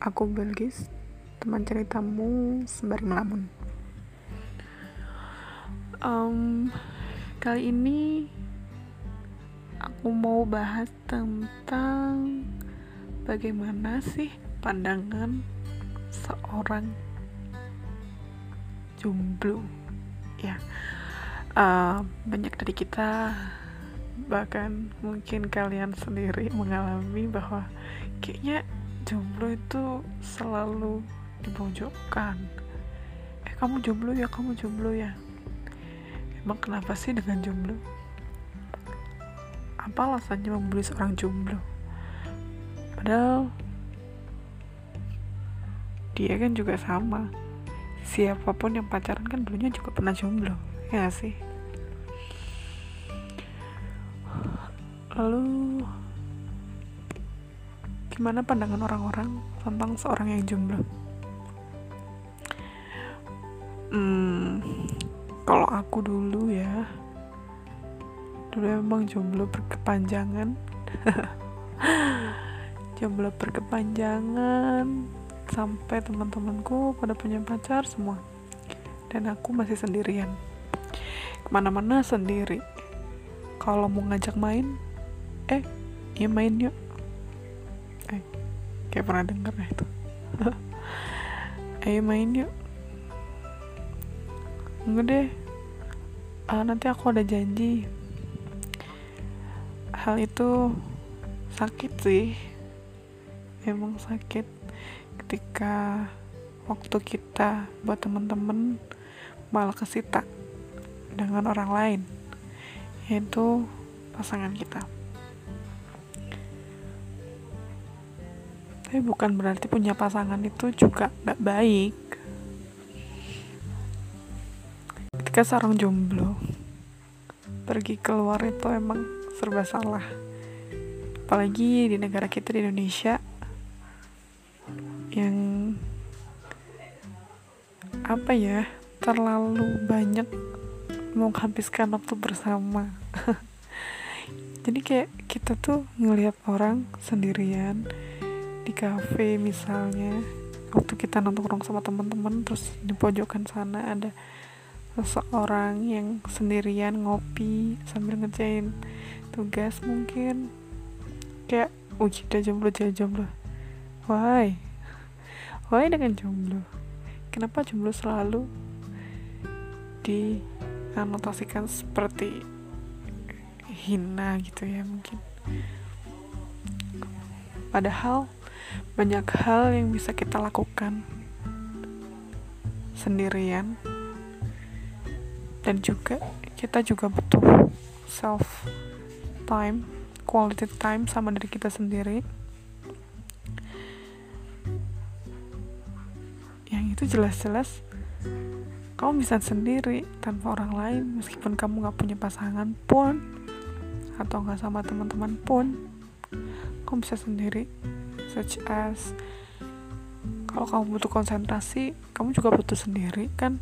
Aku Belgis, teman ceritamu sembari melamun. Um, kali ini aku mau bahas tentang bagaimana sih pandangan seorang jomblo. Ya, uh, banyak dari kita bahkan mungkin kalian sendiri mengalami bahwa kayaknya jomblo itu selalu dipojokkan eh kamu jomblo ya kamu jomblo ya. Emang kenapa sih dengan jomblo? Apa alasannya membuli seorang jomblo? Padahal dia kan juga sama. Siapa pun yang pacaran kan dulunya juga pernah jomblo ya sih? Lalu gimana pandangan orang-orang tentang seorang yang jomblo? Hmm, kalau aku dulu ya, dulu emang jomblo berkepanjangan, jomblo berkepanjangan sampai teman-temanku pada punya pacar semua, dan aku masih sendirian. Ke mana-mana sendiri. Kalau mau ngajak main, eh, ya main yuk eh kayak pernah denger ya itu. Ayo main yuk. Enggak deh. Uh, nanti aku ada janji. Hal itu sakit sih. Emang sakit ketika waktu kita buat temen-temen malah kesita dengan orang lain yaitu pasangan kita tapi bukan berarti punya pasangan itu juga gak baik. Ketika seorang jomblo pergi keluar itu emang serba salah. Apalagi di negara kita di Indonesia yang apa ya terlalu banyak menghabiskan waktu bersama. Jadi kayak kita tuh ngelihat orang sendirian di cafe misalnya waktu kita nongkrong sama teman-teman terus di pojokan sana ada seseorang yang sendirian ngopi sambil ngerjain tugas mungkin. Kayak oh kita jomblo jadi jomblo. Why? Why dengan jomblo? Kenapa jomblo selalu dianotasikan seperti hina gitu ya mungkin? Padahal banyak hal yang bisa kita lakukan. Sendirian. Dan juga kita juga butuh self time quality time sama diri kita sendiri. Yang itu jelas-jelas kamu bisa sendiri tanpa orang lain meskipun kamu gak punya pasangan pun atau gak sama teman-teman pun. Kamu bisa sendiri such as kalau kamu butuh konsentrasi kamu juga butuh sendiri kan?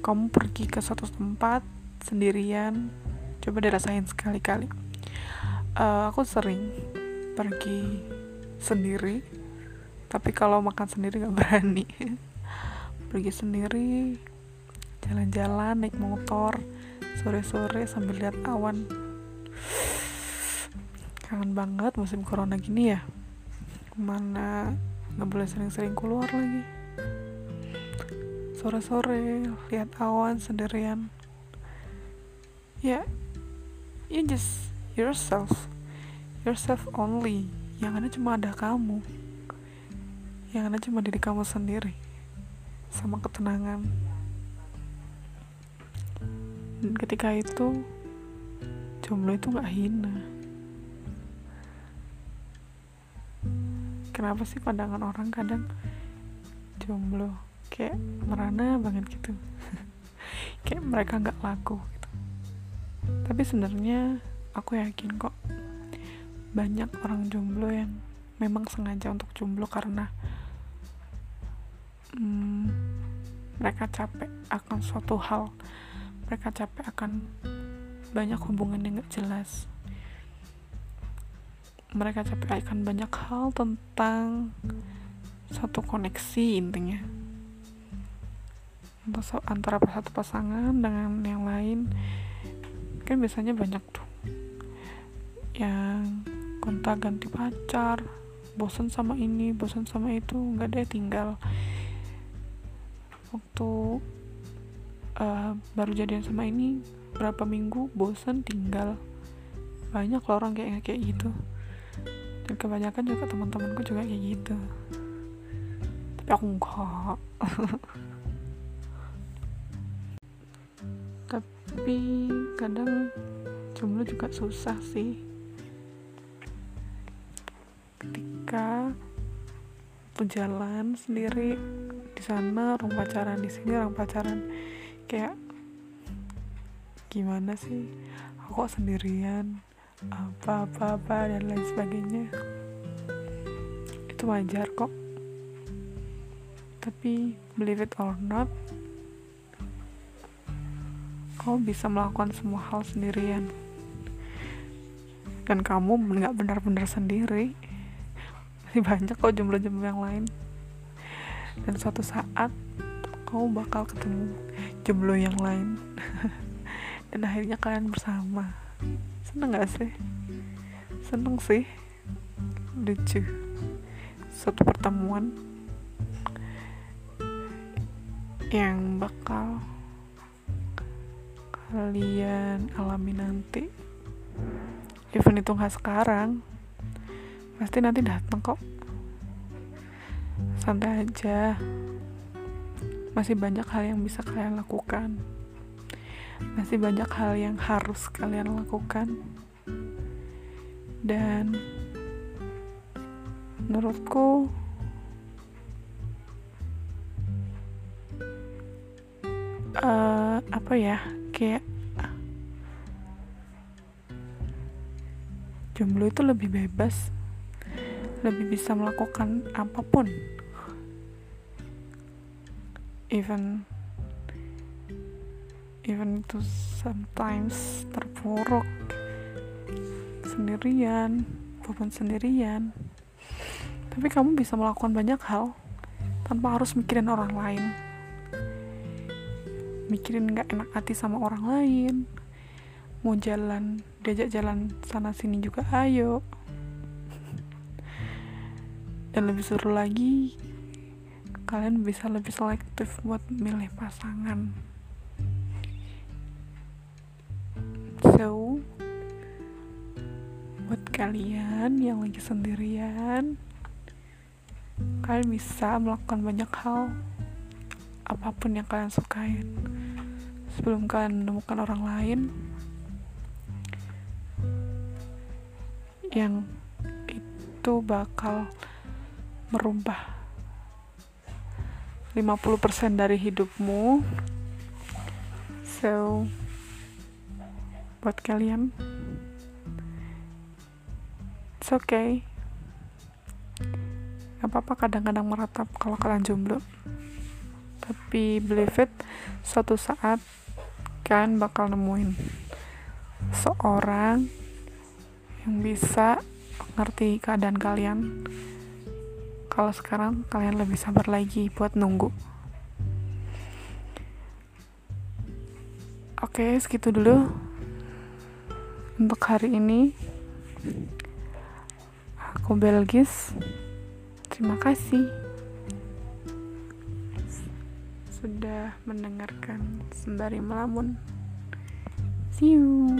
Kamu pergi ke suatu tempat sendirian coba dirasain sekali-kali. Uh, aku sering pergi sendiri tapi kalau makan sendiri gak berani. Pergi sendiri jalan-jalan naik motor sore-sore sambil lihat awan kangen banget musim corona gini ya. Mana nggak boleh sering-sering keluar lagi. Sore-sore lihat awan sendirian. Ya yeah, you just yourself. Yourself only. Yang ada cuma ada kamu. Yang ada cuma diri kamu sendiri. Sama ketenangan. Dan ketika itu jomblo itu nggak hina kenapa sih pandangan orang kadang jomblo? Kayak merana banget gitu. Kayak mereka nggak laku gitu. Tapi sebenarnya aku yakin kok banyak orang jomblo yang memang sengaja untuk jomblo karena hmm, mereka capek akan suatu hal. Mereka capek akan banyak hubungan yang gak jelas mereka capek akan banyak hal tentang satu koneksi intinya. Antara satu pasangan dengan yang lain kan biasanya banyak tuh. Yang kontak ganti pacar bosan sama ini bosan sama itu nggak deh tinggal. Waktu uh, baru jadian sama ini berapa minggu bosan tinggal. Banyak loh orang kayak kayak gitu kebanyakan juga teman-temanku juga kayak gitu. Tapi aku enggak tapi kadang jomblo juga susah sih. Ketika tuh jalan sendiri di sana orang pacaran di sini orang pacaran kayak gimana sih? Aku sendirian apa apa apa dan lain sebagainya. Itu wajar kok. Tapi believe it or not kamu bisa melakukan semua hal sendirian. Dan kamu nggak benar-benar sendiri. Masih banyak kok jomblo-jomblo yang lain. Dan suatu saat kamu bakal ketemu jomblo yang lain. Dan akhirnya kalian bersama seneng gak sih? Seneng sih. Lucu. Satu pertemuan yang bakal kalian alami nanti. Even itu nggak sekarang. Pasti nanti datang kok. Santai aja. Masih banyak hal yang bisa kalian lakukan masih banyak hal yang harus kalian lakukan. Dan menurutku uh, apa ya kayak jomblo itu lebih bebas lebih bisa melakukan apa pun. Even even itu sometimes terpuruk. Sendirian walaupun sendirian. Tapi kamu bisa melakukan banyak hal tanpa harus mikirin orang lain. Mikirin gak enak hati sama orang lain. Mau jalan diajak jalan sana sini juga ayo. Dan lebih seru lagi kalian bisa lebih selektif buat milih pasangan kalian yang lagi sendirian. Kalian bisa melakukan banyak hal apa pun yang kalian sukain. Sebelum kalian menemukan orang lain yang itu bakal merubah 50% dari hidupmu. So buat kalian it's okay. Gak apa-apa kadang-kadang meratap kalau kalian jomblo. Tapi believe it suatu saat kalian bakal nemuin seorang yang bisa ngerti keadaan kalian. Kalau sekarang kalian lebih sabar lagi buat nunggu. Oke segitu dulu untuk hari ini aku Belgis. Terima kasih. Sudah mendengarkan sembari melamun. See you